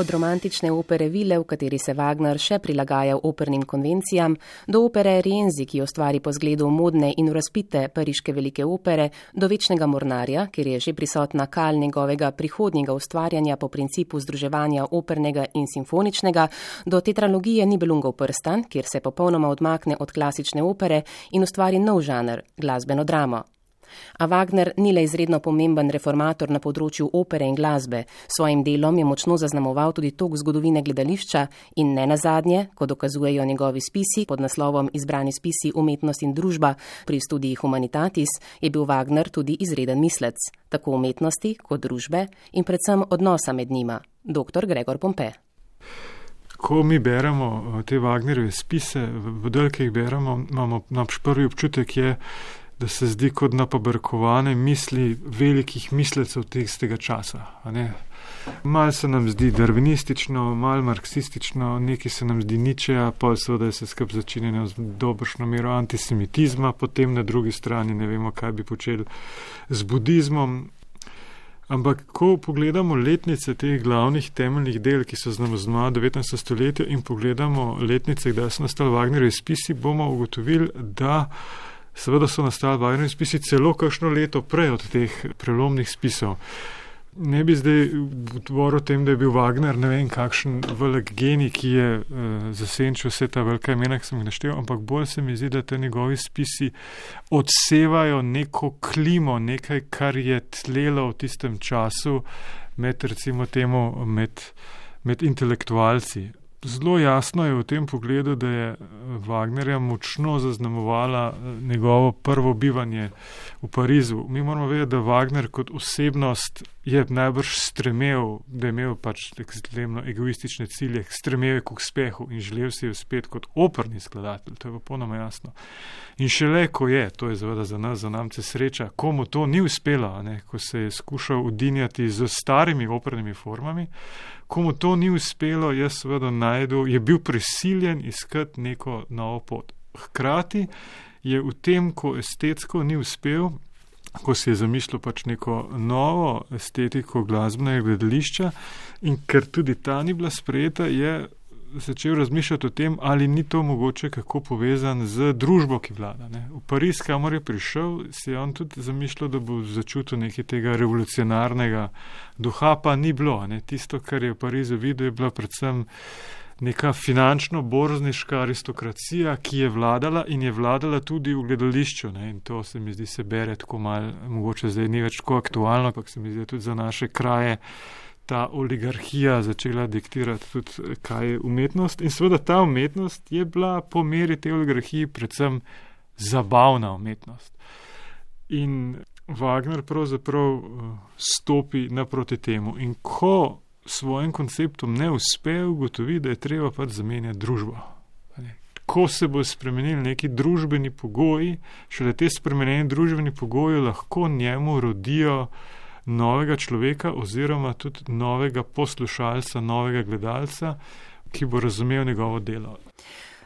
Od romantične opere Vile, v kateri se Wagner še prilagaja opernim konvencijam, do opere Rienzi, ki jo stvari po zgledu modne in razpite pariške velike opere, do večnega mornarja, kjer je že prisotna kal njegovega prihodnjega ustvarjanja po principu združevanja opernega in simfoničnega, do tetralogije Nibelungov prstan, kjer se popolnoma odmakne od klasične opere in ustvari nov žanr, glasbeno dramo. A Wagner ni le izredno pomemben reformator na področju opere in glasbe, svojim delom je močno zaznamoval tudi tok zgodovine gledališča in ne nazadnje, ko dokazujejo njegovi spisi pod naslovom Izbrani spisi umetnost in družba pri študiji Humanitatis, je bil Wagner tudi izreden mislec, tako umetnosti kot družbe in predvsem odnosa med njima. Dr. Gregor Pompe. Ko mi beremo eh, te Wagnerjeve spise, v delkih beremo, imamo naš prvi občutek, je, da se zdi kot napabrkovane misli velikih mislecev tega časa. Mal se nam zdi darvinistično, mal marksistično, nekaj se nam zdi ničeja, pa seveda se skrb začinjeno z dobrošno mero antisemitizma, potem na drugi strani ne vemo, kaj bi počeli z budizmom. Ampak, ko pogledamo letnice teh glavnih temeljnih del, ki so z nami znova 19. stoletja in pogledamo letnice, kdaj so nastali Wagnerjevi spisi, bomo ugotovili, da Seveda so nastali vajni spisi celo kakšno leto prej od teh prelomnih spisov. Ne bi zdaj govoril o tem, da je bil Wagner ne vem kakšen velik genij, ki je uh, zasenčil vse ta velika imena, ki sem jih naštel, ampak bolj se mi zdi, da te njegovi spisi odsevajo neko klimo, nekaj, kar je tlelo v tistem času med, recimo temu, med, med intelektualci. Zelo jasno je v tem pogledu, da je Wagnerja močno zaznamovala eh, njegovo prvo bivanje v Parizu. Mi moramo vedeti, da Wagner kot osebnost je najbrž stremel, da je imel pač ekstremno egoistične cilje, stremel k uspehu in želel si je uspeti kot operni skladatelj, to je popolnoma jasno. In šele ko je, to je zaveda za nas, za namce sreča, komu to ni uspelo, ne, ko se je skušal udinjati z starimi opernimi formami, komu to ni uspelo, je seveda najdel, je bil prisiljen iskati neko novo pot. Hkrati je v tem, ko estetsko ni uspel, ko si je zamišljal pač neko novo estetiko glasbenega gledališča in ker tudi ta ni bila sprejeta, je začel razmišljati o tem, ali ni to mogoče kako povezan z družbo, ki vlada. Ne. V Pariz, kamor je prišel, si je on tudi zamišljal, da bo začutil nekaj tega revolucionarnega duha, pa ni bilo. Ne. Tisto, kar je v Parizu videl, je bila predvsem neka finančno-borzniška aristokracija, ki je vladala in je vladala tudi v gledališču. Ne? In to se mi zdi, se bere tako mal, mogoče zdaj ni več tako aktualno, ampak se mi zdi tudi za naše kraje ta oligarhija začela diktirati tudi, kaj je umetnost. In seveda ta umetnost je bila po meri te oligarhije predvsem zabavna umetnost. In Wagner pravzaprav eh, stopi naproti temu. In ko svojim konceptom ne uspe, ugotovi, da je treba pač zamenjati družbo. Ko se bo spremenili neki družbeni pogoji, šele te spremenjeni družbeni pogoji lahko njemu rodijo novega človeka oziroma tudi novega poslušalca, novega gledalca, ki bo razumel njegovo delo.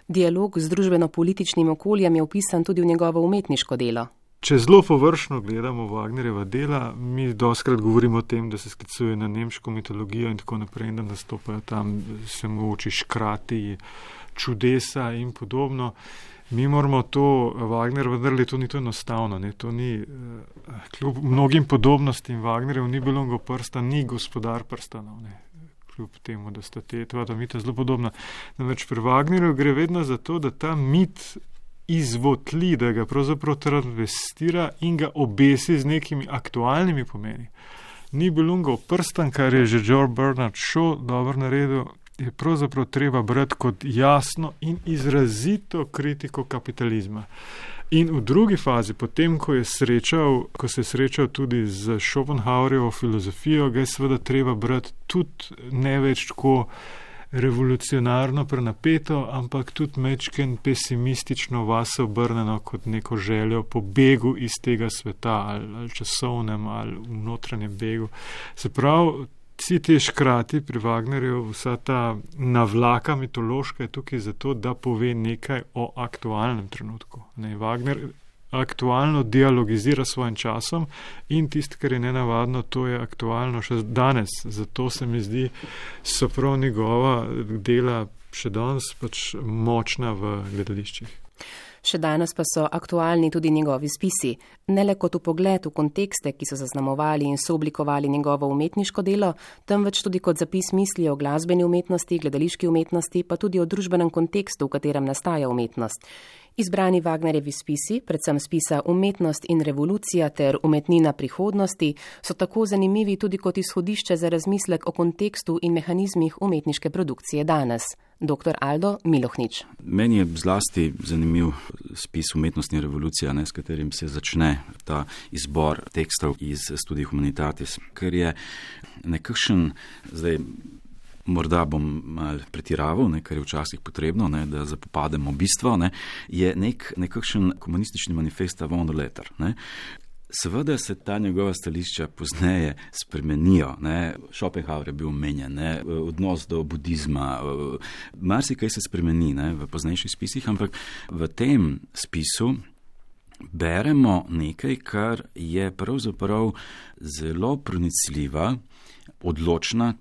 Dialog z družbeno-političnim okoljem je opisan tudi v njegovo umetniško delo. Če zelo površno gledamo Wagnerjeva dela, mi doskrat govorimo o tem, da se sklicuje na nemško mitologijo in tako naprej, da nastopajo tam se moči škrati, čudesa in podobno. Mi moramo to, Wagner, vendar to ni to enostavno, to ni, eh, kljub mnogim podobnostim Wagnerjev, ni bilo ngo prsta, ni gospodar prstanov, ne, kljub temu, da sta te dva mita zelo podobna. Namreč pri Wagnerju gre vedno za to, da ta mit izvotli, da ga pravzaprav travestira in ga obesi z nekimi aktualnimi pomeni. Ni bilo prstan, kar je že George Bernard Shaw dobro naredil, je pravzaprav treba brati kot jasno in izrazito kritiko kapitalizma. In v drugi fazi, potem, ko, srečal, ko se je srečal tudi z Schopenhauerjevo filozofijo, ga je seveda treba brati tudi ne več tako revolucionarno, prenapeto, ampak tudi mečken pesimistično vase obrnjeno kot neko željo po begu iz tega sveta ali, ali časovnem ali v notranjem begu. Se pravi, vsi ti škrati pri Wagnerju, vsa ta navlaka mitološka je tukaj zato, da pove nekaj o aktualnem trenutku. Ne, Wagner aktualno dialogizira s svojim časom in tisto, kar je nenavadno, to je aktualno še danes. Zato se mi zdi, so prav njegova dela še danes pač močna v gledališčih. Še danes pa so aktualni tudi njegovi spisi, ne le kot v pogled v kontekste, ki so zaznamovali in sooblikovali njegovo umetniško delo, temveč tudi kot zapis misli o glasbeni umetnosti, gledališki umetnosti, pa tudi o družbenem kontekstu, v katerem nastaja umetnost. Izbrani Wagnerjevi spisi, predvsem spisa Umetnost in revolucija ter Umetnina prihodnosti, so tako zanimivi tudi kot izhodišče za razmislek o kontekstu in mehanizmih umetniške produkcije danes. Dr. Aldo Milohnič. Meni je zlasti zanimiv spis Umetnost in revolucija, ne, s katerim se začne ta izbor tekstov iz študij Humanitatis, ker je nekakšen zdaj. Morda bom mal pretiraval, ne, kar je včasih potrebno, ne, da zapopademo bistvo, ne, je nek, nekakšen komunistični manifest von der Letter. Ne. Seveda se ta njegova stališča pozneje spremenijo. Ne. Schopenhauer je bil omenjen, ne, odnos do budizma, marsikaj se spremeni ne, v poznejših spisih, ampak v tem spisu beremo nekaj, kar je pravzaprav zelo pronicljiva, odločna,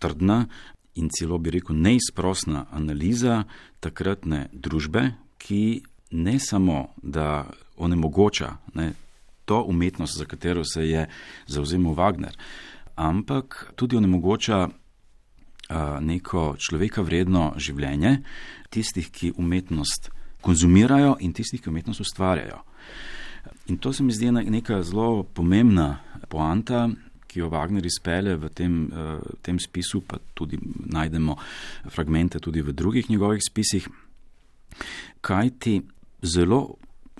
trdna in celo bi rekel neizprosna analiza takratne družbe, ki ne samo, da onemogoča ne, to umetnost, za katero se je zauzemal Wagner, ampak tudi onemogoča a, neko človeka vredno življenje tistih, ki umetnost konzumirajo in tistih, ki umetnost ustvarjajo. In to se mi zdi neka zelo pomembna poanta, ki jo Wagner izpele v tem, uh, tem spisu, pa tudi najdemo fragmente tudi v drugih njegovih spisih, kaj ti zelo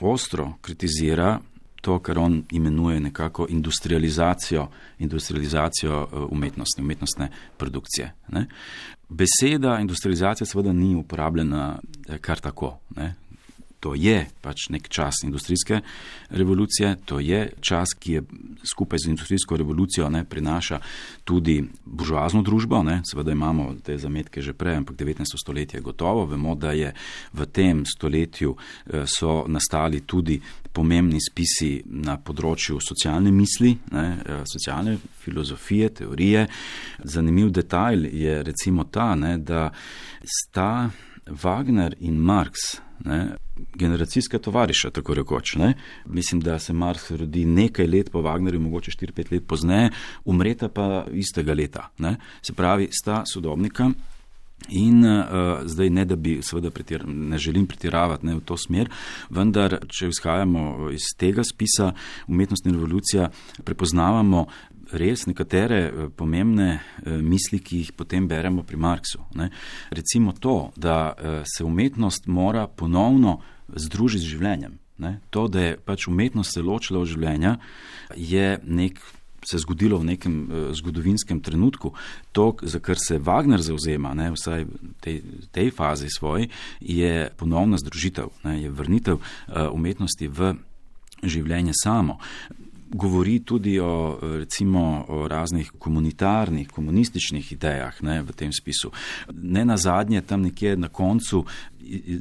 ostro kritizira to, kar on imenuje nekako industrializacijo, industrializacijo uh, umetnosti, umetnostne produkcije. Ne? Beseda industrializacija seveda ni uporabljena eh, kar tako. Ne? To je pač nek čas industrijske revolucije, to je čas, ki je skupaj z industrijsko revolucijo ne, prinaša tudi buržoazno družbo. Ne. Seveda imamo te zametke že prej, ampak 19. stoletje je gotovo. Vemo, da je v tem stoletju eh, so nastali tudi pomembni spisi na področju socialne misli, ne, eh, socialne filozofije, teorije. Zanimiv detajl je recimo ta, ne, da sta Wagner in Marx ne, generacijske tovariše, tako rekoč. Ne. Mislim, da se Marx rodi nekaj let po Wagnerju, mogoče 4-5 let pozneje, umreta pa istega leta. Ne. Se pravi, sta sodobnika. In uh, zdaj ne, da bi, seveda, pretir, ne želim pretiravati ne, v to smer, vendar, če izhajamo iz tega spisa Umetnostna revolucija, prepoznavamo res nekatere eh, pomembne eh, misli, ki jih potem beremo pri Marksu. Ne. Recimo to, da eh, se umetnost mora ponovno združiti z življenjem. Ne. To, da je pač umetnost se ločila od življenja, je nek. Se je zgodilo v nekem uh, zgodovinskem trenutku. To, za kar se Wagner zauzema, ne, vsaj v tej, tej fazi svoji, je ponovna združitev, ne, je vrnitev uh, umetnosti v življenje samo govori tudi o, recimo, o raznih komunitarnih, komunističnih idejah ne, v tem spisu. Ne na zadnje, tam nekje na koncu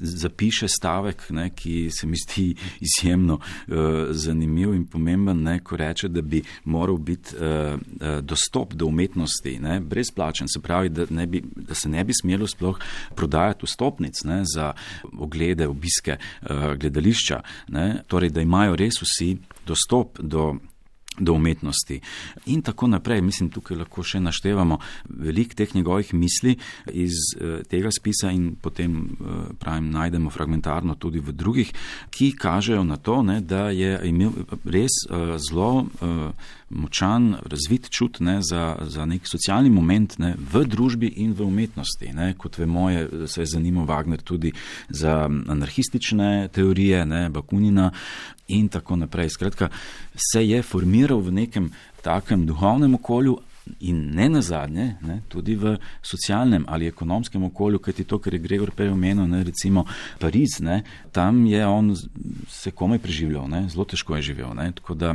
zapiše stavek, ne, ki se mi zdi izjemno uh, zanimiv in pomemben, ne, ko reče, da bi moral biti uh, dostop do umetnosti ne, brezplačen, se pravi, da, bi, da se ne bi smelo sploh prodajati vstopnic ne, za oglede, obiske uh, gledališča, ne, torej da imajo res vsi dostop do do umetnosti. In tako naprej, mislim, tukaj lahko še naštevamo veliko teh njegovih misli iz uh, tega spisa in potem, uh, pravim, najdemo fragmentarno tudi v drugih, ki kažejo na to, ne, da je imel res uh, zelo močan, razvit čut ne, za, za nek socialni moment ne, v družbi in v umetnosti. Ne. Kot vemo, je, se je zanimal Wagner tudi za anarhistične teorije, ne, Bakunina in tako naprej. Skratka, se je formiral v nekem takem duhovnem okolju. In ne na zadnje, ne, tudi v socialnem ali ekonomskem okolju, kajti to, kar je Gregor prej omenil, ne, recimo Pariz, ne, tam je on se komaj preživljal, ne, zelo težko je živel. Ne, tako da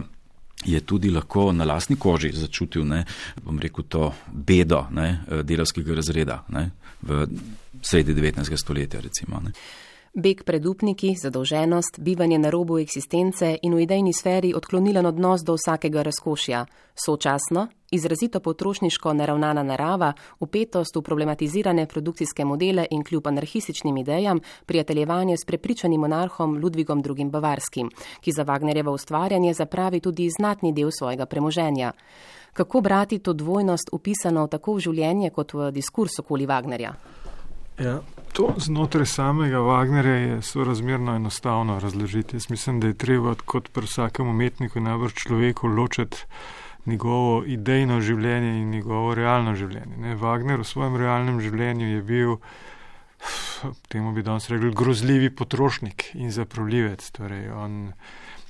je tudi lahko na lastni koži začutil, ne, bom rekel, to bedo ne, delovskega razreda ne, v sredi 19. stoletja. Recimo, Beg pred upniki, zadolženost, bivanje na robu eksistence in v idejni sferi odklonilen odnos do vsakega razkošja. Sočasno, izrazito potrošniško naravnana narava, upetost v problematizirane produkcijske modele in kljub anarhističnim idejam, prijateljevanje s prepričanim monarhom Ludvigom II. Bavarskim, ki za Wagnerjevo ustvarjanje zapravi tudi znatni del svojega premoženja. Kako brati to dvojnost upisano tako v življenje kot v diskurs okoli Wagnerja? Ja, to znotraj samega Wagnerja je sorazmerno enostavno razložiti. Jaz mislim, da je treba kot pri vsakem umetniku najbolj človeku ločiti njegovo idejno življenje in njegovo realno življenje. Ne, Wagner v svojem realnem življenju je bil, temu bi danes rekli, grozljivi potrošnik in zapravljivec. Torej on,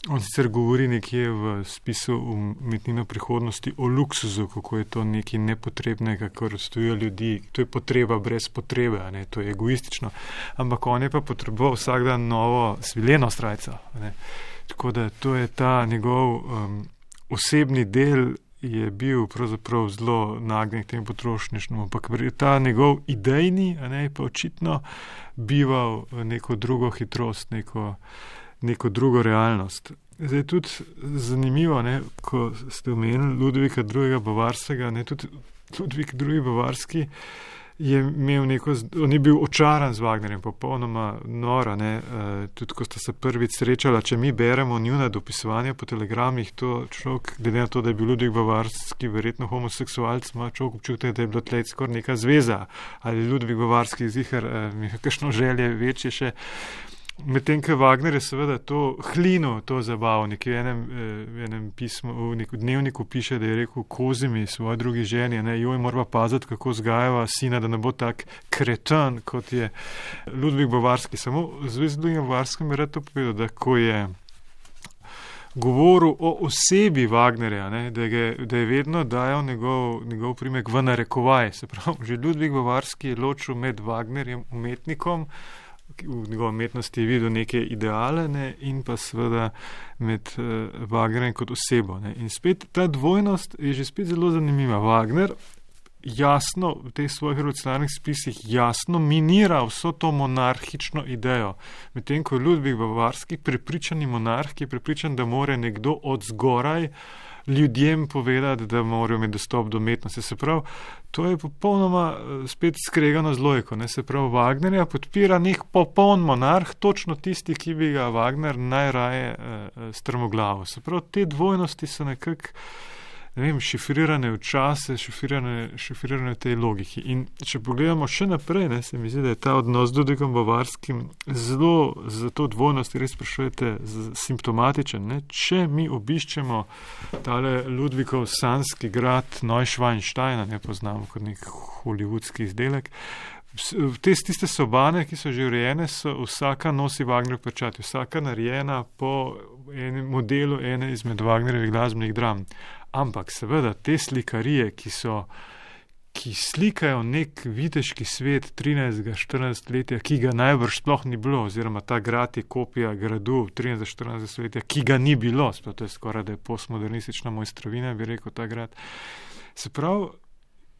On sicer govori nekje v spisu umetnino prihodnosti o luksuzu, kako je to nekaj nepotrebnega, kar razstojijo ljudi. To je potreba brez potrebe, ne? to je egoistično. Ampak on je pa potreboval vsak dan novo svileno strajco. Tako da to je ta njegov um, osebni del. Je bil pravzaprav zelo nagnjen k temu potrošništvu, ampak ta njegov idejni, a ne pa očitno, bival neko drugo hitrost, neko, neko drugo realnost. Zdaj je tudi zanimivo, ne, ko ste omenili Ludvika II. Bavarskega, ne, tudi Ludvik II. Bavarski je imel neko, on je bil očaran z Wagnerjem, popolnoma nora, ne, uh, tudi ko sta se prvič srečala, če mi beremo njuna dopisovanja po telegramih, to človek, glede na to, da je bil Ludvik Bavarski verjetno homoseksualc, ima človek občutek, da je bilo tleh skoraj neka zveza ali Ludvik Bavarski zihar, uh, kakšno želje večje še. Medtem, ko Wagner je seveda to hlino, to zabavo, nekje v enem, eh, v enem pismu, v nekem dnevniku piše, da je rekel kozimi svoje drugi ženi, ne, joj mora paziti, kako zgajava sina, da ne bo tak kreten, kot je Ludvik Bavarski. Samo v zvezi z Ludvikom Bavarskim je reto povedal, da ko je govoril o osebi Wagnerja, ne, da, je, da je vedno dajal njegov, njegov primek v narekovaj. Se pravi, že Ludvik Bavarski je ločil med Wagnerjem, umetnikom, v njegovi umetnosti je videl neke ideale ne, in pa seveda med uh, Wagnerjem kot osebo. Ne. In spet ta dvojnost je že spet zelo zanimiva. Wagner jasno v teh svojih revolucionarnih spisih jasno minira vso to monarhično idejo. Medtem ko je Ludvik Bavarski prepričani monarh, ki je prepričan, da more nekdo od zgoraj ljudem povedati, da morajo imeti dostop do umetnosti. Se pravi, to je popolnoma eh, spet skregano z lojko. Ne? Se pravi, Wagnerja podpira nek popoln monarh, točno tisti, ki bi ga Wagner najraje eh, strmoglavo. Se pravi, te dvojnosti so nekako ne vem, šifrirane v čase, šifrirane, šifrirane v tej logiki. In če pogledamo še naprej, ne, se mi zdi, da je ta odnos z Dudikom Bavarskim zelo za to dvojnost, res sprašujete, simptomatičen. Ne. Če mi obiščemo tale Ludvikov sanski grad Neuschweinstein, ne poznamo kot nek hollywoodski izdelek, Te tiste sobane, ki so že urejene, so vsaka nosi Wagner pečati, vsaka narejena po enem modelu ene izmed Wagnerjevih glasbenih dram. Ampak seveda te slikarije, ki so, ki slikajo nek viteški svet 13-14 letja, ki ga najbrž sploh ni bilo, oziroma ta grad je kopija gradu 13-14 letja, ki ga ni bilo, sploh to je skoraj da je postmodernistična mojstrovina, bi rekel ta grad. Se pravi,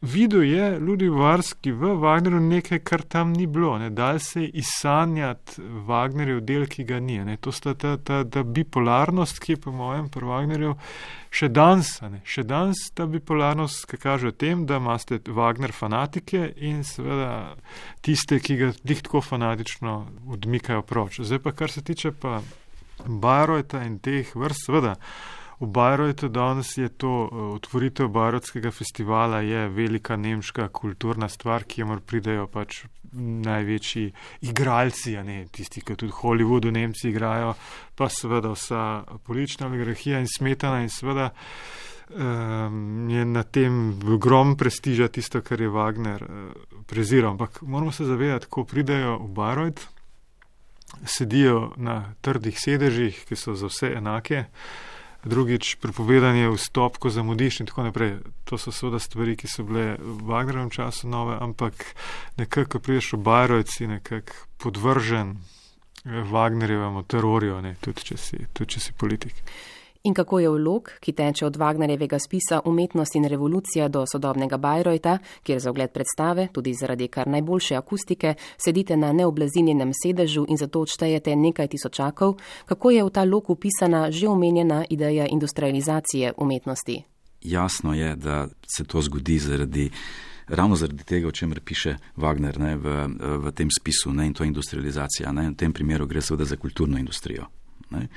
videl je Ludvik Varski v Wagnerju nekaj, kar tam ni bilo. Ne. Dal se je izsanjati Wagnerjev del, ki ga ni. Ne. To sta ta, ta, ta bipolarnost, ki je po mojem pri Wagnerju še danes. Ne. Še danes ta bipolarnost, ki kaže o tem, da imate Wagner fanatike in seveda tiste, ki ga dih tako fanatično odmikajo proč. Zdaj pa kar se tiče pa Barojta in teh vrst, seveda. V Bajrojtu danes je to eh, otvoritev Bajrotskega festivala, je velika nemška kulturna stvar, kjer pridejo pač največji igralci, ne tisti, ki tudi v Hollywoodu Nemci igrajo, pa seveda vsa politična oligarhija in smetana in seveda um, je na tem ogrom prestiža tisto, kar je Wagner uh, preziral. Ampak moramo se zavedati, ko pridejo v Bajrojt, sedijo na trdih sedežih, ki so za vse enake drugič prepovedanje vstop, ko zamudiš in tako naprej. To so seveda stvari, ki so bile v Wagnerovem času nove, ampak nekako, ko prideš v Bajrojc, si nekako podvržen eh, Wagnerjevemu terorju, ne, tudi, če si, tudi če si politik. In kako je vlog, ki teče od Wagnerjevega spisa Umetnost in revolucija do sodobnega Bajrojta, kjer za ogled predstave, tudi zaradi kar najboljše akustike, sedite na neoblazinjenem sedežu in zato odštejete nekaj tisočakov, kako je v ta lok upisana že omenjena ideja industrializacije umetnosti? Jasno je, da se to zgodi zaradi. Ravno zaradi tega, o čemer piše Wagner ne, v, v tem spisu, ne, in to je industrializacija. Ne, v tem primeru gre seveda za kulturno industrijo. Ne.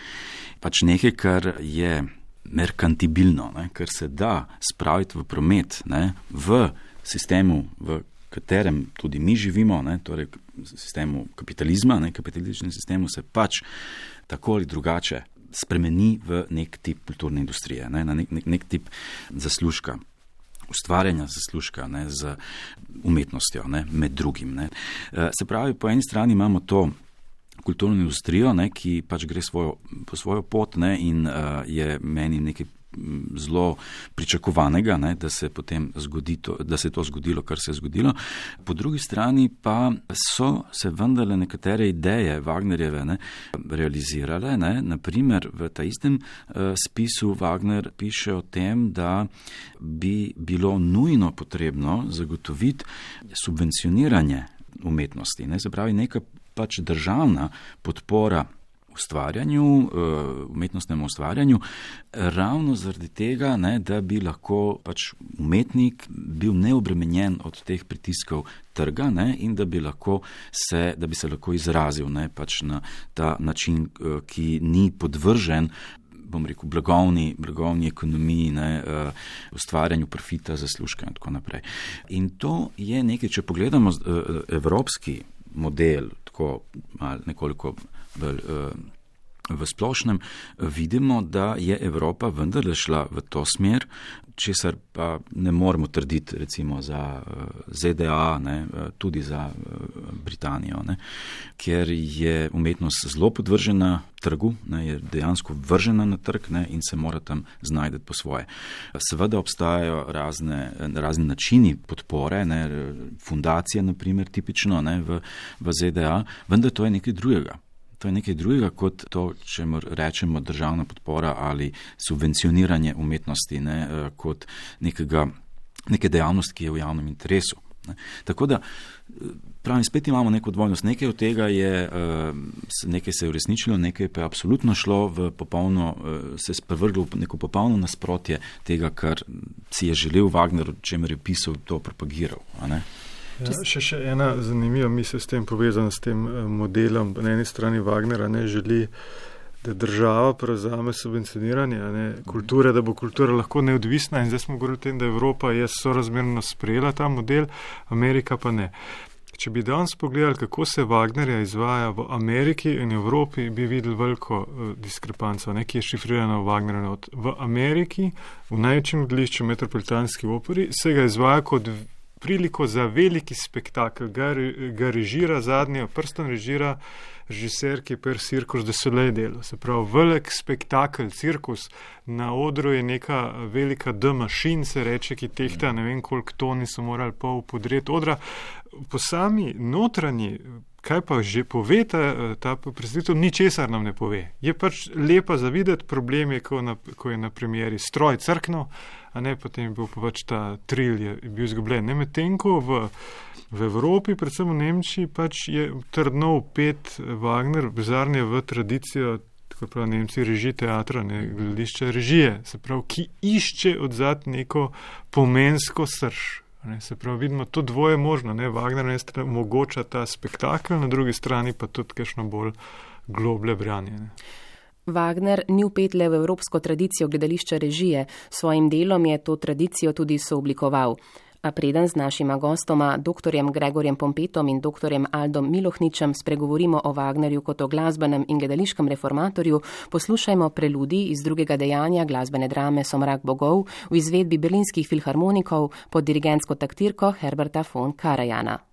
Pač nekaj, kar je merkantibilno, ne, kar se da spraviti v promet ne, v sistemu, v katerem tudi mi živimo, ne, torej sistemu kapitalizma, ne, kapitalističnem sistemu, se pač tako ali drugače spremeni v nek tip kulturne industrije, ne, na nek, nek, nek tip zaslužka. Ustvarjanja zaslužka ne, z umetnostjo, ne, med drugim. Ne. Se pravi, po eni strani imamo to kulturno industrijo, ne, ki pač gre svojo, po svojo pot ne, in uh, je meni nekaj zelo pričakovanega, ne, da, se to, da se je to zgodilo, kar se je zgodilo. Po drugi strani pa so se vendarle nekatere ideje Wagnerjeve ne, realizirale. Ne. Naprimer, v ta istem uh, spisu Wagner piše o tem, da bi bilo nujno potrebno zagotoviti subvencioniranje umetnosti. Ne. Se pravi, neka pač državna podpora ustvarjanju, eh, umetnostnemu ustvarjanju, ravno zaradi tega, ne, da bi lahko pač umetnik bil neobremenjen od teh pritiskov trga ne, in da bi, se, da bi se lahko izrazil ne, pač na ta način, eh, ki ni podvržen. Bom rekel, blagovni, blagovni ekonomiji, ne, uh, ustvarjanju profita, zaslužka in tako naprej. In to je nekaj, če pogledamo uh, evropski model, tako nekoliko bolj uh, v splošnem, vidimo, da je Evropa vendarle šla v to smer, česar pa ne moremo trditi recimo za eh, ZDA, ne, uh, tudi za uh, Britanijo, ne, ker je umetnost zelo podvržena trgu, ne, je dejansko vržena na trg ne, in se mora tam znajdeti po svoje. Seveda obstajajo razne, razne načini podpore, ne, fundacije, naprimer, tipično ne, v, v ZDA, vendar to je nekaj drugega. To je nekaj drugega kot to, če rečemo državna podpora ali subvencioniranje umetnosti, ne, eh, kot nekega, neke dejavnosti, ki je v javnem interesu. Ne. Tako da, eh, pravim, spet imamo neko dvojnost. Nekaj od tega je, eh, nekaj se je uresničilo, nekaj pa je absolutno šlo v popolno, se je sprevrglo v neko popolno nasprotje tega, kar si je želel Wagner, čemer je pisal, to propagiral. Ja, še, še ena zanimiva misel s tem povezana s tem eh, modelom. Na eni strani Wagnera ne želi, da država prevzame subvencioniranje ne, kulture, da bo kultura lahko neodvisna in zdaj smo govorili o tem, da Evropa je sorazmerno sprejela ta model, Amerika pa ne. Če bi danes pogledali, kako se Wagnerja izvaja v Ameriki in Evropi, bi videli veliko uh, diskrepanco, ki je šifrirana v Wagnerju. V Ameriki, v največjem gledališču metropolitanski operi, se ga izvaja kot priliko za veliki spektakel, ga, ga režira zadnji, prstom režira režiser, ki je per cirkus de soleil delo. Se pravi, velik spektakel, cirkus, na odru je neka velika D mašin, se reče, ki tehta ne vem koliko toni so morali pol podreti odra. Po sami notranji, kaj pa že pove ta, ta predstavitev, ničesar nam ne pove. Je pač lepa za videti, problem je, ko, na, ko je na premjeri stroj crkno, a ne potem je bil pač ta tril, je bil izgubljen. Ne medtem, ko v, v Evropi, predvsem v Nemčiji, pač je trdno upet Wagner, bizarnije v tradicijo, tako pravi Nemci, reži teatra, ne gledišče režije, se pravi, ki išče odzad neko pomensko srž. Ne, se pravi, vidimo, to dvoje možno, ne, Wagner na eni strani omogoča ta spektakel, na drugi strani pa tudi kakšno bolj globlje branje. Ne. Wagner ni upet le v evropsko tradicijo gledališča režije, svojim delom je to tradicijo tudi sooblikoval. A preden z našima gostoma, dr. Gregorjem Pompetom in dr. Aldom Milohničem, spregovorimo o Wagnerju kot o glasbenem in gledališkem reformatorju, poslušajmo preludi iz drugega dejanja glasbene drame Somrak bogov v izvedbi berlinskih filharmonikov pod dirigentsko taktirko Herberta von Karajana.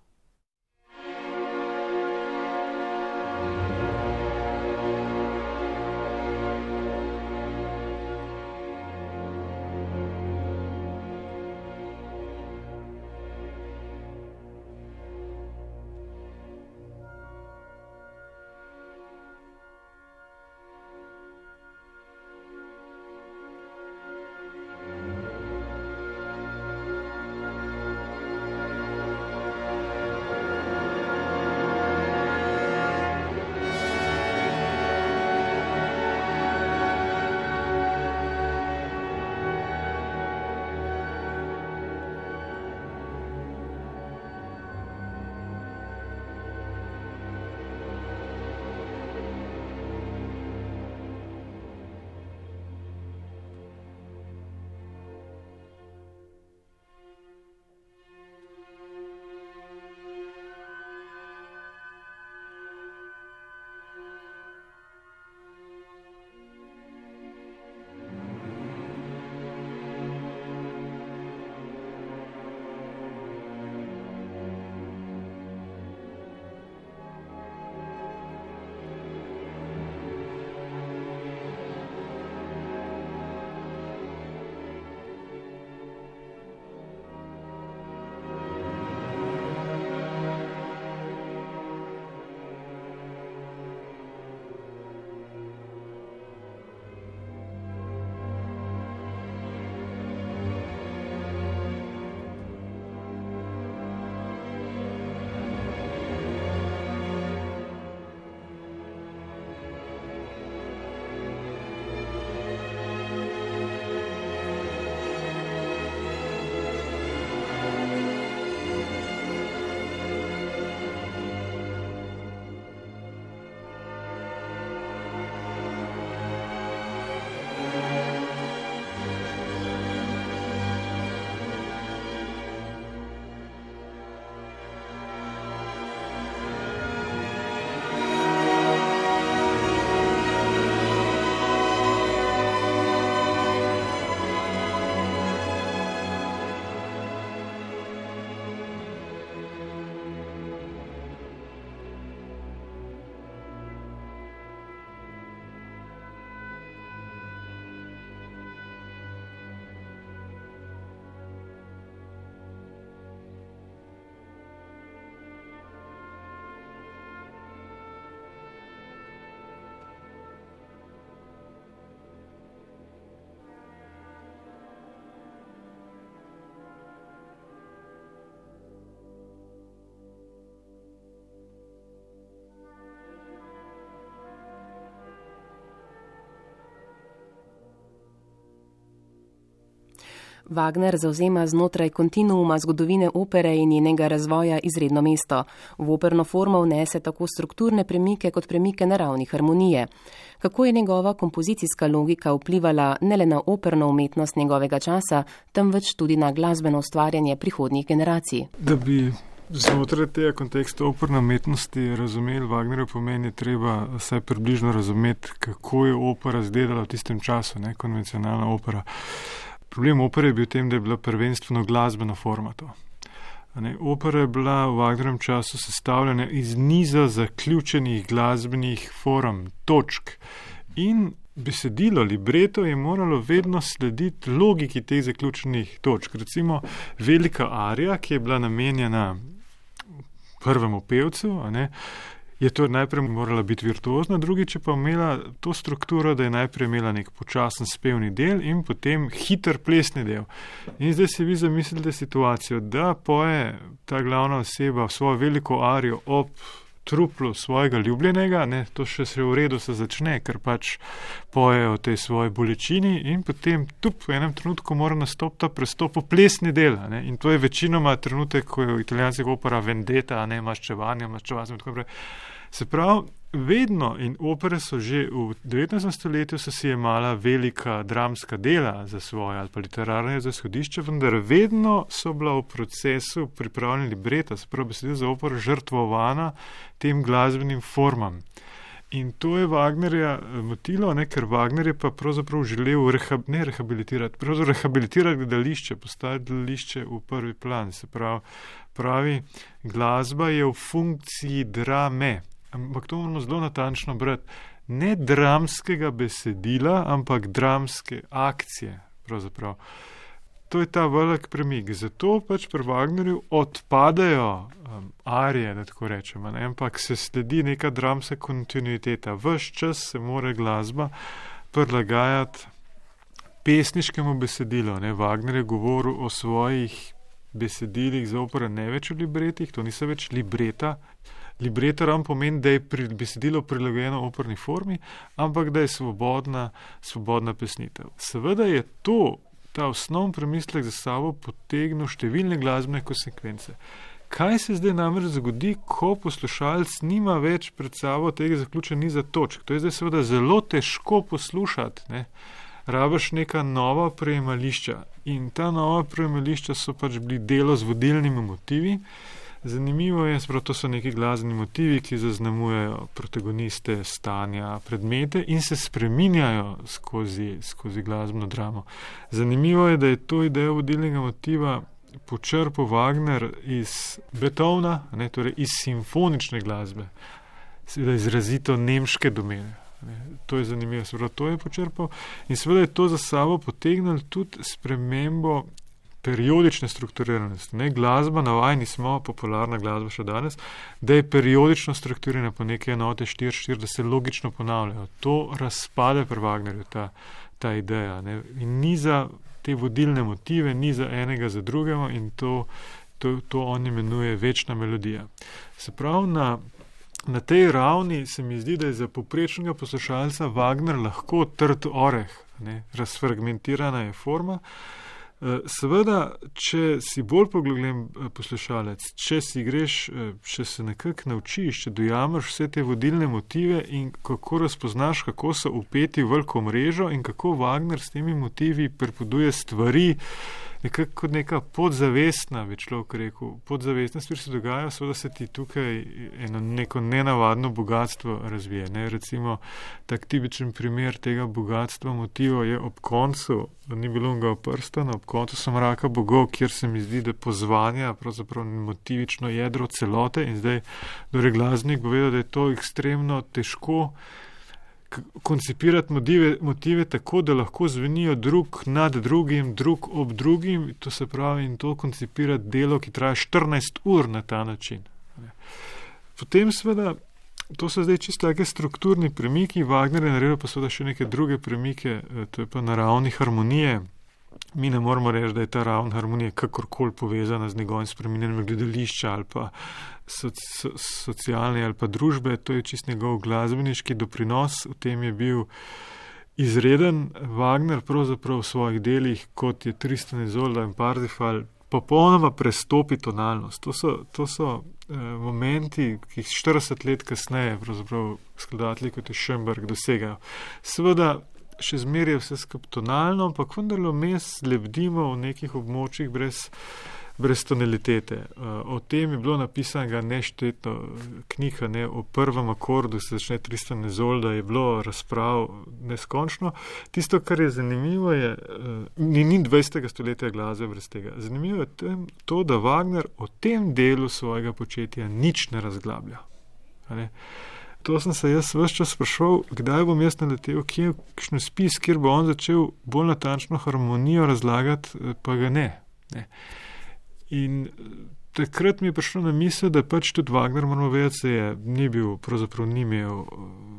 Wagner zauzema znotraj kontinuuma zgodovine opere in njenega razvoja izredno mesto. V operno formo vnese tako strukturne premike kot premike naravni harmonije. Kako je njegova kompozicijska logika vplivala ne le na operno umetnost njegovega časa, temveč tudi na glasbeno ustvarjanje prihodnjih generacij? Da bi znotraj tega konteksta operne umetnosti razumeli Wagnerjev pomen, je treba vsaj približno razumeti, kako je opera izgledala v tistem času, ne konvencionalna opera. Problem opere je bil v tem, da je bila prvenstveno glasbeno formato. Ne, opera je bila v Wagnerjem času sestavljena iz niza zaključenih glasbenih form, točk in besedilo, libreto je moralo vedno slediti logiki teh zaključenih točk. Recimo velika arija, ki je bila namenjena prvemu pevcu, je to najprej morala biti virtuozna, drugič pa imela to strukturo, da je najprej imela nek počasen spevni del in potem hiter plesni del. In zdaj si vi zamislite situacijo, da poje ta glavna oseba svojo veliko arijo ob truplu svojega ljubljenega, ne, to še se v redu se začne, ker pač pojejo o tej svoji bolečini in potem tu v enem trenutku mora nastopiti ta prestop v plesni del. Ne, in to je večinoma trenutek, ko je v italijanskih opera vendeta, ne maščevanje, maščevanje in tako naprej. Se pravi, vedno in opere so že v 19. stoletju se si jemala velika dramska dela za svoje ali pa literarne za izhodišče, vendar vedno so bila v procesu pripravljena libreta, se pravi, besedila za opero žrtvovana tem glasbenim formam. In to je Wagnerja eh, motilo, ne, ker Wagner je pa pravzaprav želel rehab, ne rehabilitirati, pravzaprav rehabilitirati gledališče, postaviti gledališče v prvi plan. Se pravi, pravi, glasba je v funkciji drame, ampak to moramo zelo natančno brati. Ne dramskega besedila, ampak dramske akcije. Pravzaprav. To je ta velik premik. Zato pač pri Wagnerju odpadajo um, arije, da tako rečemo, ne? ampak se sledi neka dramska kontinuiteta. Ves čas se mora glasba prilagajati pesniškemu besedilu. Ne? Wagner je govoril o svojih besedilih za opera ne več v libretih, to niso več libreta, Libreta ravno pomeni, da je pri besedilo prilagojeno operni formi, ampak da je svobodna, svobodna pesnitev. Seveda je to, ta osnovni premislek za sabo potegnil številne glasbene konsekvence. Kaj se zdaj namreč zgodi, ko poslušalec nima več pred sabo tega zaključenja niza točk? To je zdaj seveda zelo težko poslušati. Ne? Rabaš neka nova prejemališča in ta nova prejemališča so pač bili delo z vodilnimi motivi. Zanimivo je, da to so neki glasbeni motivi, ki zaznamujejo protagoniste, stanja, predmete in se spreminjajo skozi, skozi glasbeno dramo. Zanimivo je, da je to ideja vodilnega motiva počrpal Wagner iz Beethovna, ne, torej iz simfonične glasbe, seveda izrazito nemške domene. Ne. To je zanimivo, seveda to je počrpal in seveda je to za sabo potegnil tudi spremembo periodične strukturiranosti. Ne, glasba, navajeni smo, popularna glasba še danes, da je periodično strukturirana po neke enote 4-4, da se logično ponavljajo. To razpade pri Wagnerju, ta, ta ideja. Ne. In ni za te vodilne motive, ni za enega za drugega in to, to, to on imenuje večna melodija. Se pravi, na, na tej ravni se mi zdi, da je za poprečnega poslušalca Wagner lahko trd oreh, ne, razfragmentirana je forma. Eh, seveda, če si bolj poglobljen eh, poslušalec, če si greš, eh, če se nekako naučiš, če dojameš vse te vodilne motive in kako razpoznaš, kako so upeti v veliko mrežo in kako Wagner s temi motivi prepoduje stvari, nekako kot neka podzavestna, bi človek rekel, podzavestna stvar se dogaja, seveda se ti tukaj eno neko nenavadno bogatstvo razvije. Ne? Recimo, tak tipičen primer tega bogatstva motiva je ob koncu, ni bilo ga prstana, ob koncu sem raka bogov, kjer se mi zdi, da pozvanja pravzaprav motivično jedro celote in zdaj, torej glasnik bo vedel, da je to ekstremno težko koncipirati motive, motive tako, da lahko zvenijo drug nad drugim, drug ob drugim, to se pravi, in to koncipirati delo, ki traja 14 ur na ta način. Potem seveda, to so zdaj čisto take strukturni premiki, Wagner je naredil pa seveda še neke druge premike, eh, to je pa naravni harmonije. Mi ne moramo reči, da je ta ravna harmonija kakorkoli povezana z njegovim spremenjenjem gledališča ali pa soci, so, socialne ali pa družbe, to je čist njegov glasbeniški doprinos, v tem je bil izreden. Wagner pravzaprav v svojih delih, kot je Tristan Izolda in Parzifal, popolnoma prestopi tonalnost. To so, to so eh, momenti, ki jih 40 let kasneje, pravzaprav skladatelji kot je Šemberg, dosegajo. Seveda, še zmeraj je vse skupaj tonalno, ampak vendarle vmes lebdimo v nekih območjih brez brez tonalitete. Eh, o tem je bilo napisano nešteto knjiga, ne, o prvem akordu, se začne 300 nezol, da je bilo razprav neskončno. Tisto, kar je zanimivo, je, eh, ni, ni 20. stoletja glasbe brez tega. Zanimivo je tem, to, da Wagner o tem delu svojega početja nič ne razglablja. Ne. To sem se jaz vse čas sprašval, kdaj bom jaz naletel, kje je kakšen spis, kjer bo on začel bolj natančno harmonijo razlagati, eh, pa ga ne. ne. In eh, takrat mi je prišlo na misel, da pač tudi Wagner, moramo vedeti, da je ni bil, pravzaprav ni imel eh,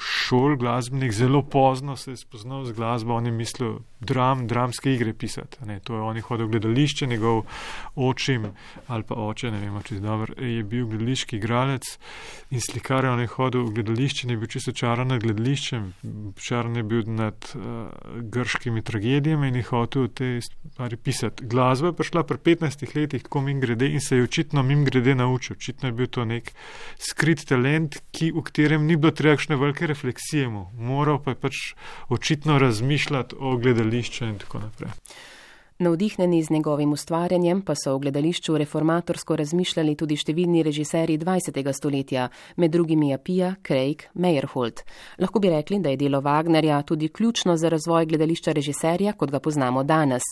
šol glasbenik, zelo pozno se je spoznal z glasbo, on je mislil dram, dramske igre pisati. Ne, to je on je hodil v gledališče, njegov očim ali pa oče, ne vem, če je dobro, je bil gledališki igralec in slikar, on je hodil v gledališče, ne bil čisto čaran nad gledališčem, čaran je bil nad uh, grškimi tragedijami in je hotel te stvari pisati. Glasba je prišla pri 15 letih, ko mim grede in se je očitno mim grede naučil. Očitno je bil to nek skrit talent, ki, v katerem ni bilo treba kakšne velike refleksije, mu. moral pa je pač očitno razmišljati o gledališču in tako naprej. Navdihnjeni z njegovim ustvarjanjem pa so v gledališču reformatorsko razmišljali tudi številni režiserji 20. stoletja, med drugimi Apija, Craig, Meyerhold. Lahko bi rekli, da je delo Wagnerja tudi ključno za razvoj gledališča režiserja, kot ga poznamo danes.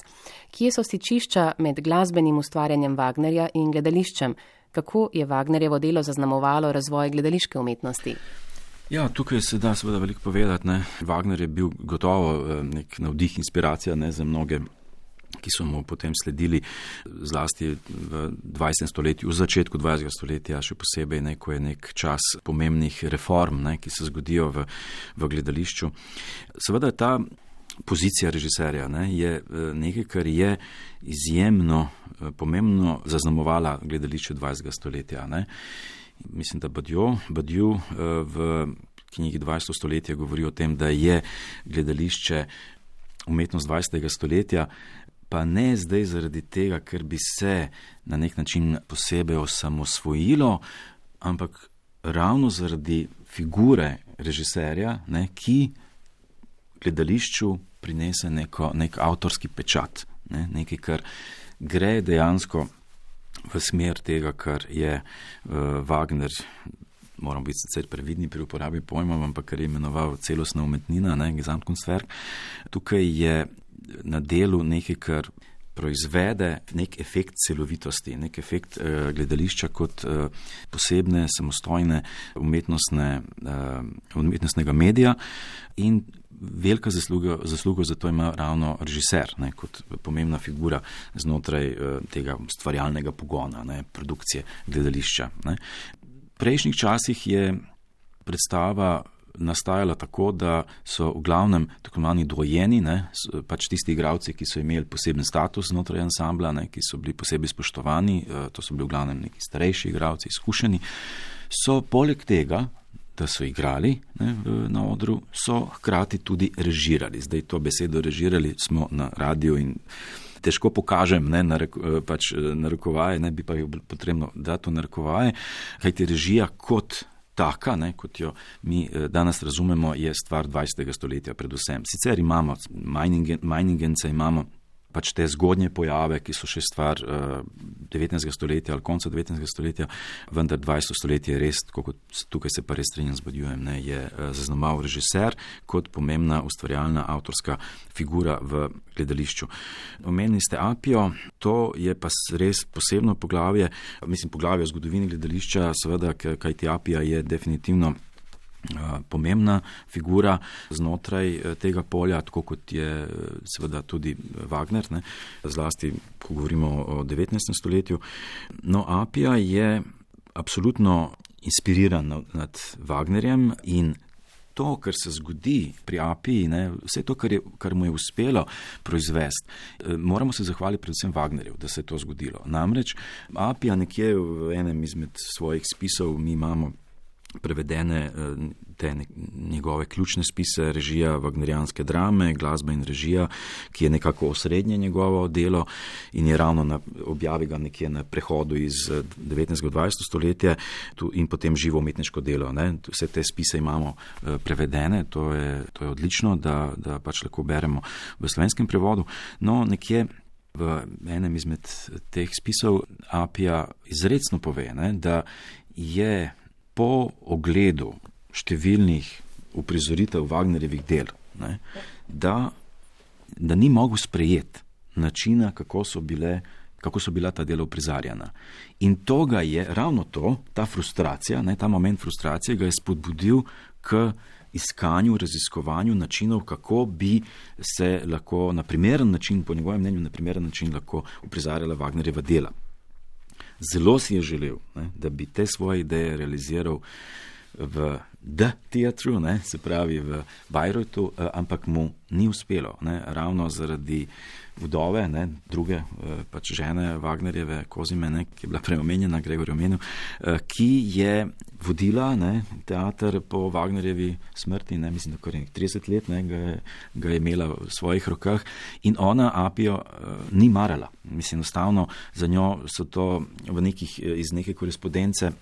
Kje so stičišča med glasbenim ustvarjanjem Wagnerja in gledališčem? Kako je Wagnerjevo delo zaznamovalo razvoj gledališke umetnosti? Ja, tukaj se da seveda veliko povedati. Ne. Wagner je bil gotovo eh, nek navdih, inspiracija ne, za mnoge, ki so mu potem sledili, zlasti v 20. stoletju, v začetku 20. stoletja, še posebej, ne, ko je nek čas pomembnih reform, ne, ki se zgodijo v, v gledališču. Seveda ta pozicija režiserja ne, je eh, nekaj, kar je izjemno eh, pomembno zaznamovala gledališče 20. stoletja. Ne mislim, da Badjo, Badju eh, v knjigi 20. stoletja govori o tem, da je gledališče umetnost 20. stoletja, pa ne zdaj zaradi tega, ker bi se na nek način posebej osamosvojilo, ampak ravno zaradi figure režiserja, ne, ki gledališču prinese neko, nek avtorski pečat, ne, nekaj, kar gre dejansko v smer tega, kar je uh, Wagner, moramo biti sicer previdni pri uporabi pojmov, ampak kar je imenoval celostna umetnina, ne, Gesamtkunstwerk. Tukaj je na delu nekaj, kar proizvede nek efekt celovitosti, nek efekt uh, gledališča kot uh, posebne, samostojne umetnostne, uh, umetnostnega medija in velika zasluga, zasluga za to ima ravno režiser, ne, kot pomembna figura znotraj uh, tega stvarjalnega pogona, ne, produkcije gledališča. Ne. V prejšnjih časih je predstava nastajala tako, da so v glavnem tako imenovani dvojeni, ne, pač tisti igravci, ki so imeli poseben status znotraj ansambla, ne, ki so bili posebej spoštovani, uh, to so bili v glavnem neki starejši igravci, izkušeni, so poleg tega da so igrali ne, na odru, so hkrati tudi režirali. Zdaj to besedo režirali smo na radiju in težko pokažem, ne, nareko, pač narekovaje, ne bi pa jo potrebno dati v narekovaje, kajti režija kot taka, ne, kot jo mi eh, danes razumemo, je stvar 20. stoletja predvsem. Sicer imamo Meiningence, imamo pač te zgodnje pojave, ki so še stvar uh, eh, 19. stoletja ali konca 19. stoletja, vendar 20. stoletje je res, kot tukaj se pa res strinjam z Bodjujem, ne, je uh, zaznamoval režiser kot pomembna ustvarjalna avtorska figura v gledališču. Omenili ste Apio, to je pa res posebno poglavje, mislim poglavje o zgodovini gledališča, seveda, kajti Apija je definitivno pomembna figura znotraj eh, tega polja, tako kot je eh, seveda tudi Wagner, ne, zlasti, ko govorimo o 19. stoletju. No, Apija je absolutno inspiriran nad Wagnerjem in to, kar se zgodi pri Apiji, ne, vse to, kar, je, kar mu je uspelo proizvesti, eh, moramo se zahvaliti predvsem Wagnerju, da se je to zgodilo. Namreč Apija nekje v enem izmed svojih spisov mi imamo prevedene te njegove ključne spise, režija vagnerijanske drame, glasba in režija, ki je nekako osrednje njegovo delo in je ravno na, objavi ga nekje na prehodu iz 19. in 20. stoletja in potem živo umetniško delo. Ne. Vse te spise imamo prevedene, to je, to je odlično, da, da pač lahko beremo v slovenskem prevodu. No, nekje v enem izmed teh spisov Apija izredno pove, ne, da je po ogledu številnih uprizoritev Wagnerjevih del, ne, da, da ni mogel sprejeti načina, kako so, bile, kako so bila ta dela uprizarjena. In to ga je, ravno to, ta frustracija, ne, ta moment frustracije, ga je spodbudil k iskanju, raziskovanju načinov, kako bi se lahko na primeren način, po njegovem mnenju, na primeren način lahko uprizarjala Wagnerjeva dela. Zelo si je želel, ne, da bi te svoje ideje realiziral v The Theatre, ne, se pravi v Bajrojtu, eh, ampak mu ni uspelo, ne, ravno zaradi vdove, ne, druge eh, pač žene Wagnerjeve, Kozime, ne, ki je bila preomenjena, Gregor omenil, eh, ki je vodila ne, teater po Wagnerjevi smrti, ne, mislim, da kar 30 let ne, ga, je, ga je imela v svojih rokah in ona Apijo ni marala. Mislim, enostavno za njo so to nekih, iz neke korespondence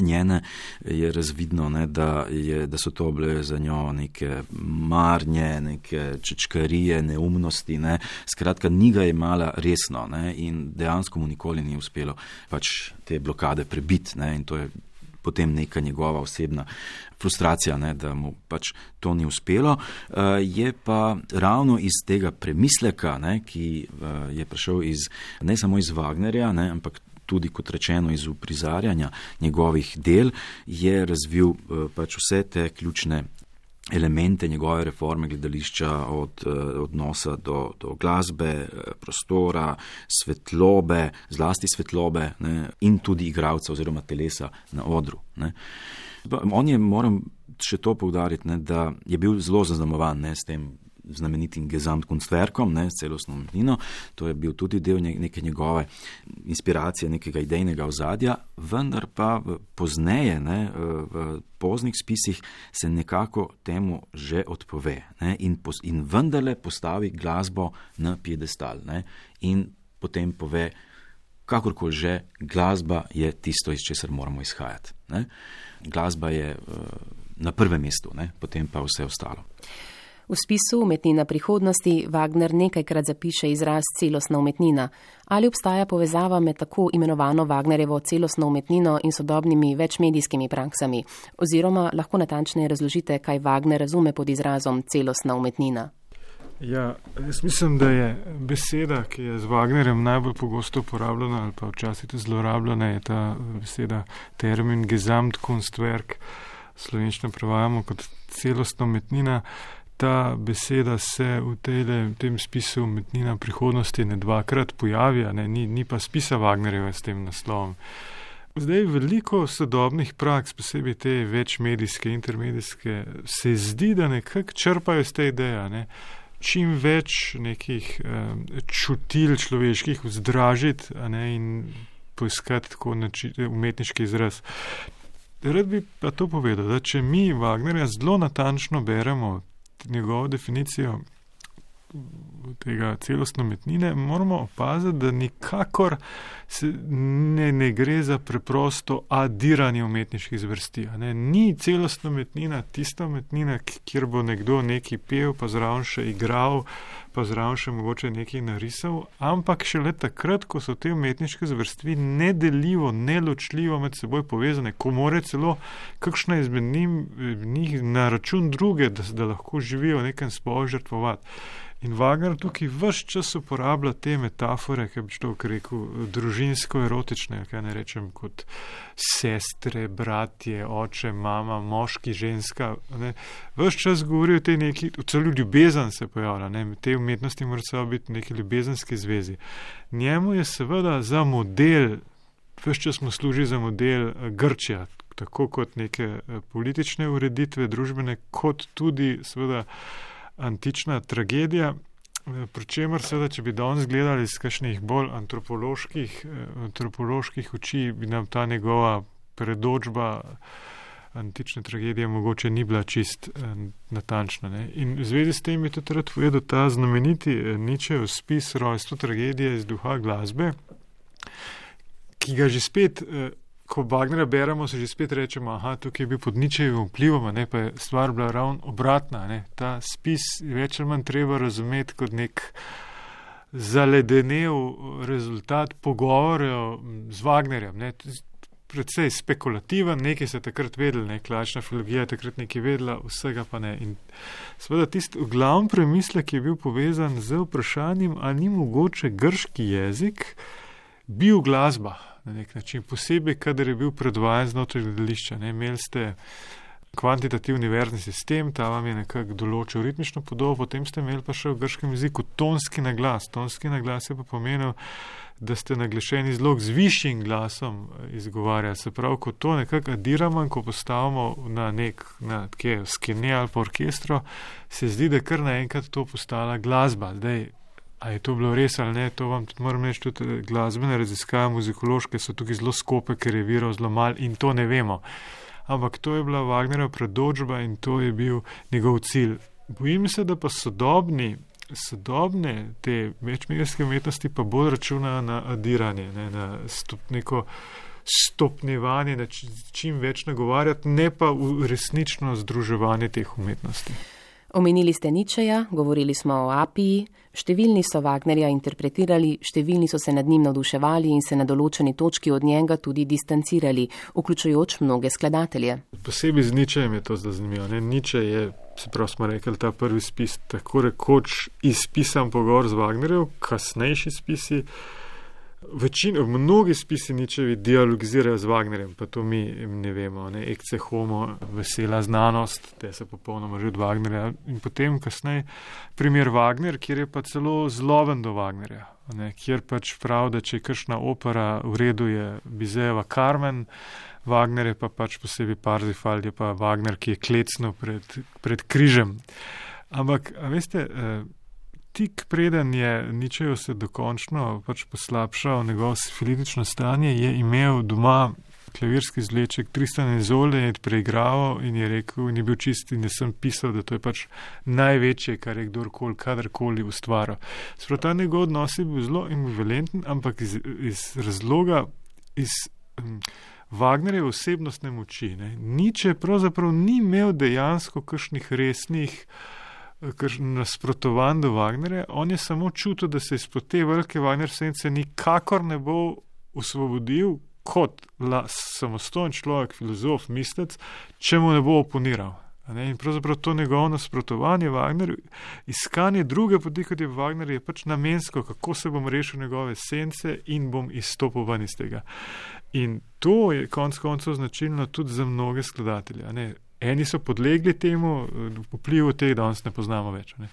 njene je razvidno, ne, da, je, da so to bile za njo neke marnje, neke čečkarije, neumnosti. Ne. Skratka, ni ga imala resno ne, in dejansko mu nikoli ni uspelo pač te blokade prebiti. In to je potem neka njegova osebna frustracija, ne, da mu pač to ni uspelo. Uh, je pa ravno iz tega premisleka, ne, ki uh, je prišel iz, ne samo iz Wagnerja, ne, ampak tudi, kot rečeno, iz uprizarjanja njegovih del, je razvil eh, pač vse te ključne elemente njegove reforme gledališča, od eh, odnosa do, do glasbe, eh, prostora, svetlobe, zlasti svetlobe ne, in tudi igralca oziroma telesa na odru. Ne. On je, moram še to povdariti, ne, da je bil zelo zaznamovan ne, s tem znamenitim Gesamtkunstwerkom, ne, celostno umetnino. To je bil tudi del neke njegove inspiracije, nekega idejnega ozadja, vendar pa pozneje, ne, v poznih spisih, se nekako temu že odpove ne, in, in vendarle postavi glasbo na piedestal ne, in potem pove, kakorkoli že, glasba je tisto, iz česar moramo izhajati. Ne. Glasba je uh, na prvem mestu, ne, potem pa vse ostalo. V spisu Umetnina prihodnosti Wagner nekajkrat zapiše izraz celostna umetnina. Ali obstaja povezava med tako imenovano Wagnerjevo celostno umetnino in sodobnimi večmedijskimi praksami? Oziroma lahko natančneje razložite, kaj Wagner razume pod izrazom celostna umetnina? Ja, jaz mislim, da je beseda, ki je z Wagnerjem najbolj pogosto uporabljena ali pa včasih tudi zlorabljena, je ta beseda termin Gesamtkunstwerk. Slovenčno prevajamo kot celostna umetnina ta beseda se v, tele, v tem spisu umetnina prihodnosti ne dvakrat pojavi, ne, ni, ni pa spisa Wagnerjeva s tem naslovom. Zdaj veliko sodobnih praks, posebej te večmedijske, intermedijske, se zdi, da nekako črpajo iz te ideje. Ne. Čim več nekih um, čutil človeških vzdražiti ne, in poiskati tako nači, umetniški izraz. Rad bi pa to povedal, da če mi Wagnerja zelo natančno beremo, njegovo definicijo tega celostne umetnine, moramo opaziti, da nikakor ne, ne gre za preprosto adiranje umetniških zvrsti. Ne. Ni celostna umetnina tista umetnina, kjer bo nekdo neki pel, pa zraven še igral, pa zraven še mogoče nekaj narisal, ampak šele takrat, ko so te umetniške zvrstvi nedeljivo, neločljivo med seboj povezane, ko more celo kakšna izmed njih na račun druge, da, da lahko živijo v nekem spožrtvovati. In Wagner tukaj vse čas uporablja te metafore, ki bi človek rekel, družinsko-erotične, kaj ne rečem, kot sestre, bratje, oče, mama, moški, ženska. Vse čas govori o tej neki, celo ljubezen se pojavlja, ne? te umetnosti morajo biti neki ljubezenski zvezi. Njemu je seveda za model, vse čas mu služi za model eh, Grčija, tako kot neke eh, politične ureditve, družbene, kot tudi seveda antična tragedija, eh, pri čemer seveda, če bi danes gledali iz kakšnih bolj antropoloških, eh, antropoloških oči, bi nam ta njegova predočba antične tragedije mogoče ni bila čist eh, natančna. Ne. In v zvezi s tem je tudi rad povedal ta znameniti Ničev spis rojstvo tragedije iz duha glasbe, ki ga že spet, eh, ko Wagnera beremo, se že spet rečemo, aha, tukaj je bil pod Ničevim vplivom, ne pa je stvar bila ravno obratna. Ne. Ta spis je več ali manj treba razumeti kot nek zaledenev rezultat pogovorov z Wagnerjem. Ne predvsej spekulativen, nekaj se takrat vedel, ne klasična filologija je takrat nekaj vedela, vsega pa ne. In seveda tisti glavni premislek je bil povezan z vprašanjem, ali ni mogoče grški jezik bil glasba na nek način, posebej, kadar je bil predvajan znotraj gledališča. Ne, imeli ste kvantitativni verzni sistem, ta vam je nekako določil ritmično podobo, potem ste imeli pa še v grškem jeziku tonski naglas. Tonski naglas je pa pomenil, da ste naglašeni zelo z višjim glasom izgovarjali. Se pravi, ko to nekako adiramo in ko postavimo na nek, na kje, skine ali pa orkestro, se zdi, da kar naenkrat to postala glasba. Zdaj, a je to bilo res ali ne, to vam tudi moram reči, tudi eh, glasbene raziskave muzikološke so tukaj zelo skope, ker je virov zelo mal in to ne vemo. Ampak to je bila Wagnerova predođba in to je bil njegov cilj. Bojim se, da pa sodobni sodobne te večmedijske umetnosti pa bolj računajo na adiranje, ne, na stop, neko stopnjevanje, na čim več nagovarjati, ne pa resnično združevanje teh umetnosti. Omenili ste Ničeja, govorili smo o Apiji, številni so Wagnerja interpretirali, številni so se nad njim navduševali in se na določeni točki od njega tudi distancirali, vključujoč mnoge skladatelje. Posebej z Ničejem je to zanimivo. Niče je, se prav smo rekli, ta prvi spis tako rekoč izpisan pogovor z Wagnerjem, kasnejši spisi. Večina, mnogi spisi ničevi dialogizirajo z Wagnerjem, pa to mi ne vemo, ne, ekce homo, vesela znanost, te se popolnoma že od Wagnerja. In potem kasneje primer Wagner, kjer je pa celo zloven do Wagnerja, ne, kjer pač prav, da če je kršna opera, v redu je Bizeva Carmen, Wagner je pa pač posebej Parzifal, je pa Wagner, ki je klecno pred, pred križem. Ampak, veste, eh, tik preden je Ničejo se dokončno pač poslabšal njegovo sifilitično stanje, je imel doma klavirski zleček Tristan Izole in je preigraval in je rekel, in je bil čist in sem pisal, da to je pač največje, kar je kdorkoli, kadarkoli ustvaril. Sprav ta njegov odnos je bil zelo ambivalenten, ampak iz, iz razloga, iz um, Wagnerjeve osebnostne moči. Niče pravzaprav ni imel dejansko kakšnih resnih nasprotovanj do Wagnerja, on je samo čutil, da se izpod te velike Wagner sence nikakor ne bo osvobodil kot la, samostojen človek, filozof, mislec, če mu ne bo oponiral. Ne? In pravzaprav to njegovo nasprotovanje Wagnerju, iskanje druge poti, kot je Wagner, je pač namensko, kako se bom rešil njegove sence in bom izstopil ven iz tega. In to je konec koncev značilno tudi za mnoge skladatelje. Eni so podlegli temu, vplivu teh danes ne poznamo več. Ne.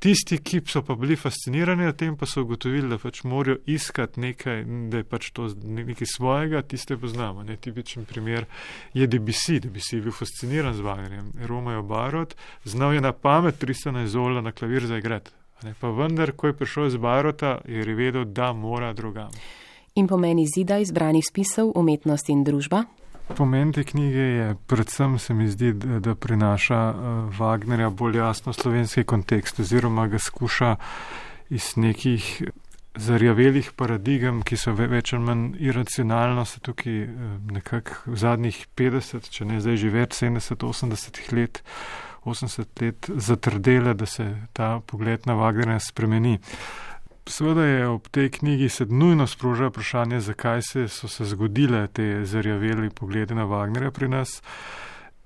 Tisti, ki so pa bili fascinirani nad tem, pa so ugotovili, da pač morajo iskati nekaj, da je pač to nekaj svojega, tiste poznamo. Ne. Tipičen primer je DBC, DBC je bil fasciniran z Wagnerjem, Romajo Barot, znal je na pamet Tristana Izola na klavir za igrat. Ne. Pa vendar, ko je prišel iz Barota, je vedel, da mora drugam. In pomeni zida izbranih spisov umetnost in družba? Pomen te knjige je predvsem, se mi zdi, da, da prinaša uh, Wagnerja bolj jasno slovenski kontekst oziroma ga skuša iz nekih zarjavelih paradigem, ki so ve, več ali manj iracionalno se tukaj uh, nekako v zadnjih 50, če ne zdaj že več 70, 80 let, 80 let zatrdele, da se ta pogled na Wagnerja spremeni. Uh, Seveda je ob tej knjigi se nujno sproža vprašanje, zakaj se so se zgodile te zarjaveli poglede na Wagnerja pri nas.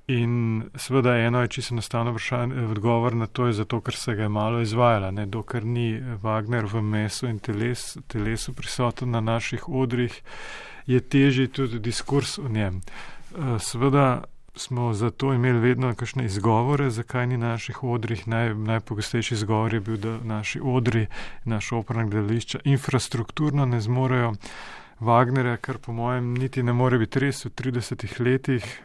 In seveda eno je čisto enostavno vprašanje, odgovor na to je zato, ker se ga je malo izvajala, ne, dokler ni Wagner v mesu in teles, telesu prisoten na naših odrih, je težji tudi diskurs o njem. Eh, seveda smo zato imeli vedno kakšne izgovore, zakaj ni na naših odrih. Naj, najpogostejši izgovor je bil, da naši odri, naša operna gledališča infrastrukturno ne zmorejo Wagnerja, kar po mojem niti ne more biti res v 30 letih.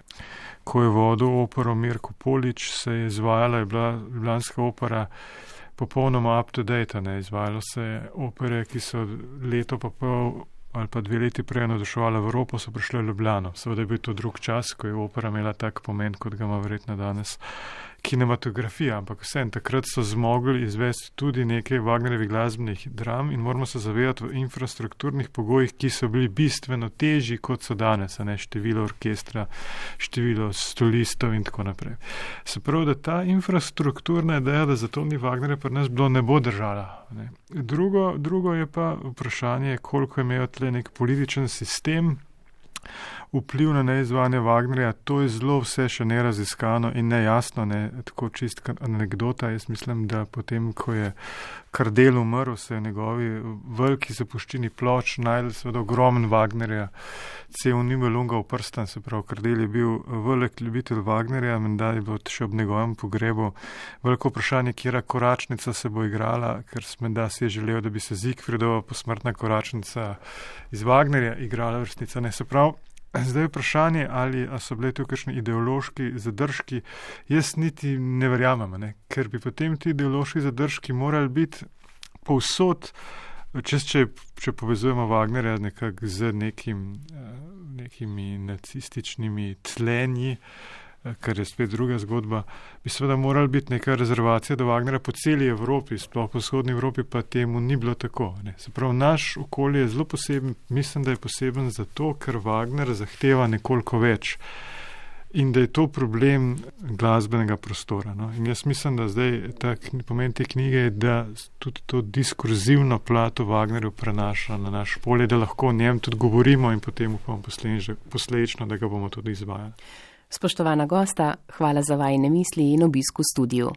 Ko je vodil opero Mirko Polič, se je izvajala, je bila Ljubljanska opera popolnoma up to date, ne izvajalo se opere, ki so leto pa pol ali pa dve leti prej navduševali v Evropo, so prišli v Ljubljano. Seveda je bil to drug čas, ko je opera imela tak pomen, kot ga ima verjetno danes kinematografija, ampak vsem takrat so zmogli izvesti tudi nekaj Wagnerjevih glasbenih dram in moramo se zavedati v infrastrukturnih pogojih, ki so bili bistveno težji, kot so danes, ne število orkestra, število stolistov in tako naprej. Se pravi, da ta infrastrukturna ideja, da zato ni Wagnerja pri nas bilo, ne bo držala. Ne. Drugo, drugo je pa vprašanje, koliko je imel tle nek političen sistem, vpliv na neizvajanje Wagnerja, to je zelo vse še neraziskano in nejasno, ne tako čist anekdota. Jaz mislim, da potem, ko je Kardel umrl, se je njegovi veliki zapuščini ploč najdel seveda ogromen Wagnerja, cel Nibelunga v prstan, se pravi, Kardel je bil velik ljubitelj Wagnerja, menda je bilo še ob njegovem pogrebu veliko vprašanje, kjera koračnica se bo igrala, ker smeda si je želel, da bi se Zigfridova posmrtna koračnica iz Wagnerja igrala vrstnica, ne se pravi. Zdaj je vprašanje, ali so bili tu kakšni ideološki zadržki. Jaz niti ne verjamem, ne? ker bi potem ti ideološki zadržki morali biti povsod, če, če, če povezujemo Wagnerja z nekim, eh, nekimi nacističnimi tlenji. Eh, kar je spet druga zgodba, bi seveda morala biti neka rezervacija do Wagnera po celi Evropi, sploh po vzhodni Evropi, pa temu ni bilo tako. Ne. Se pravi, naš okolje je zelo poseben, mislim, da je poseben zato, ker Wagner zahteva nekoliko več in da je to problem glasbenega prostora. No. In jaz mislim, da zdaj ta pomen te knjige je, da tudi to diskurzivno plato Wagnerju prenaša na naš polje, da lahko o njem tudi govorimo in potem upamo posledično, da ga bomo tudi izvajali. Spoštovana gosta, hvala za vajne misli in obisk v studiu.